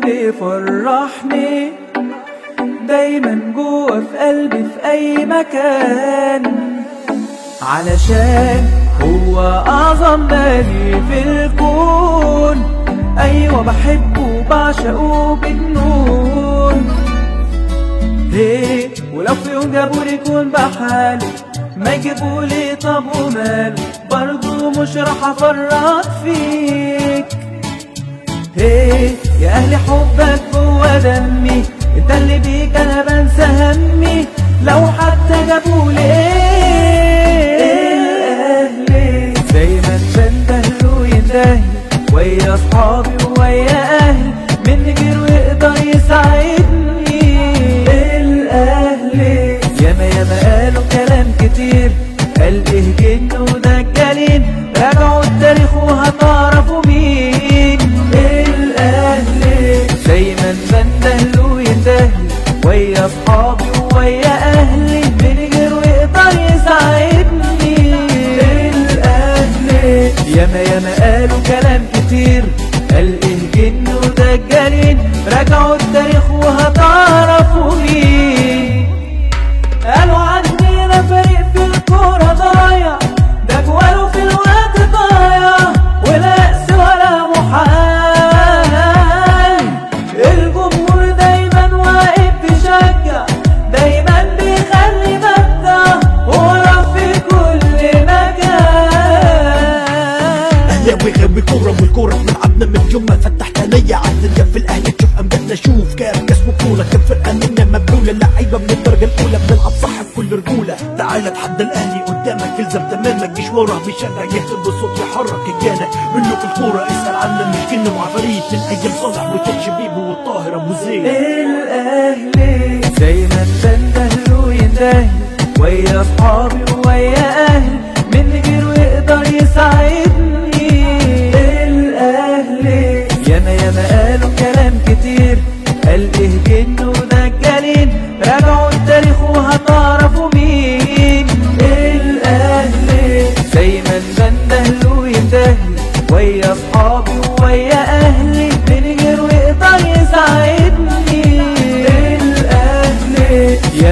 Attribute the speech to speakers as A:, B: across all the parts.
A: بيفرحني. دايما جوه في قلبي في أي مكان. علشان هو أعظم مالي في الكون. أيوه بحبه وبعشقه بجنون ليه ولو في يوم جابولي يكون بحالي ما يجيبولي طب وماله برضه مش راح أفرط فيك. هي يا أهلي حبك جوا دمي انت اللي بيك أنا بنسى همي. لو حتى جابولي الاهلي دايما بندهله ويندهلي ويا أصحابي ويا أهلي من غيره يقدر يساعدني. الاهلي. ياما ياما قالوا كلام كتير قال إيه جن ودجالين راجعوا التاريخ وهتعرفوا جن ودجالين راجعوا التاريخ وهتعرفوا مين
B: غاوي كورة والكورة. بنلعبنا من يوم ما فتحت عينيا عالدنيا في الأهلي. تشوف امجادنا شوف كام كاس بطولة كام فرقة منا مبلولة لعيبة من الدرجة الأولى. بنلعب صح بكل رجولة. تعال اتحدى الأهلي قدامك. الزم تمامك. جيش وراه بيشجع يهتم بالصوت يحرك الجانب. ملوك الكورة. اسأل عنا مش جن وعفاريت من أيام صالح شبيبه والطاهر ابو زيد
A: الاهلي دايما بندهله ويندهلي ويا أصحابي ويا أهلي من غيره يقدر يساعدني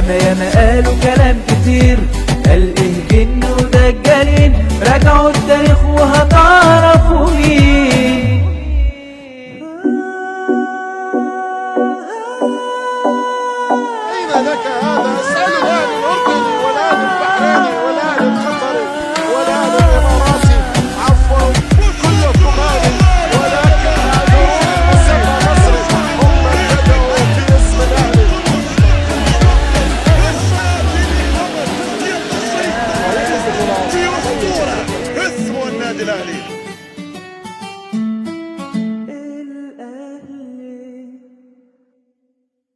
A: ياما ياما قالوا كلام كتير. قال إيه جن ودجالين راجعوا التاريخ وهتعرفوا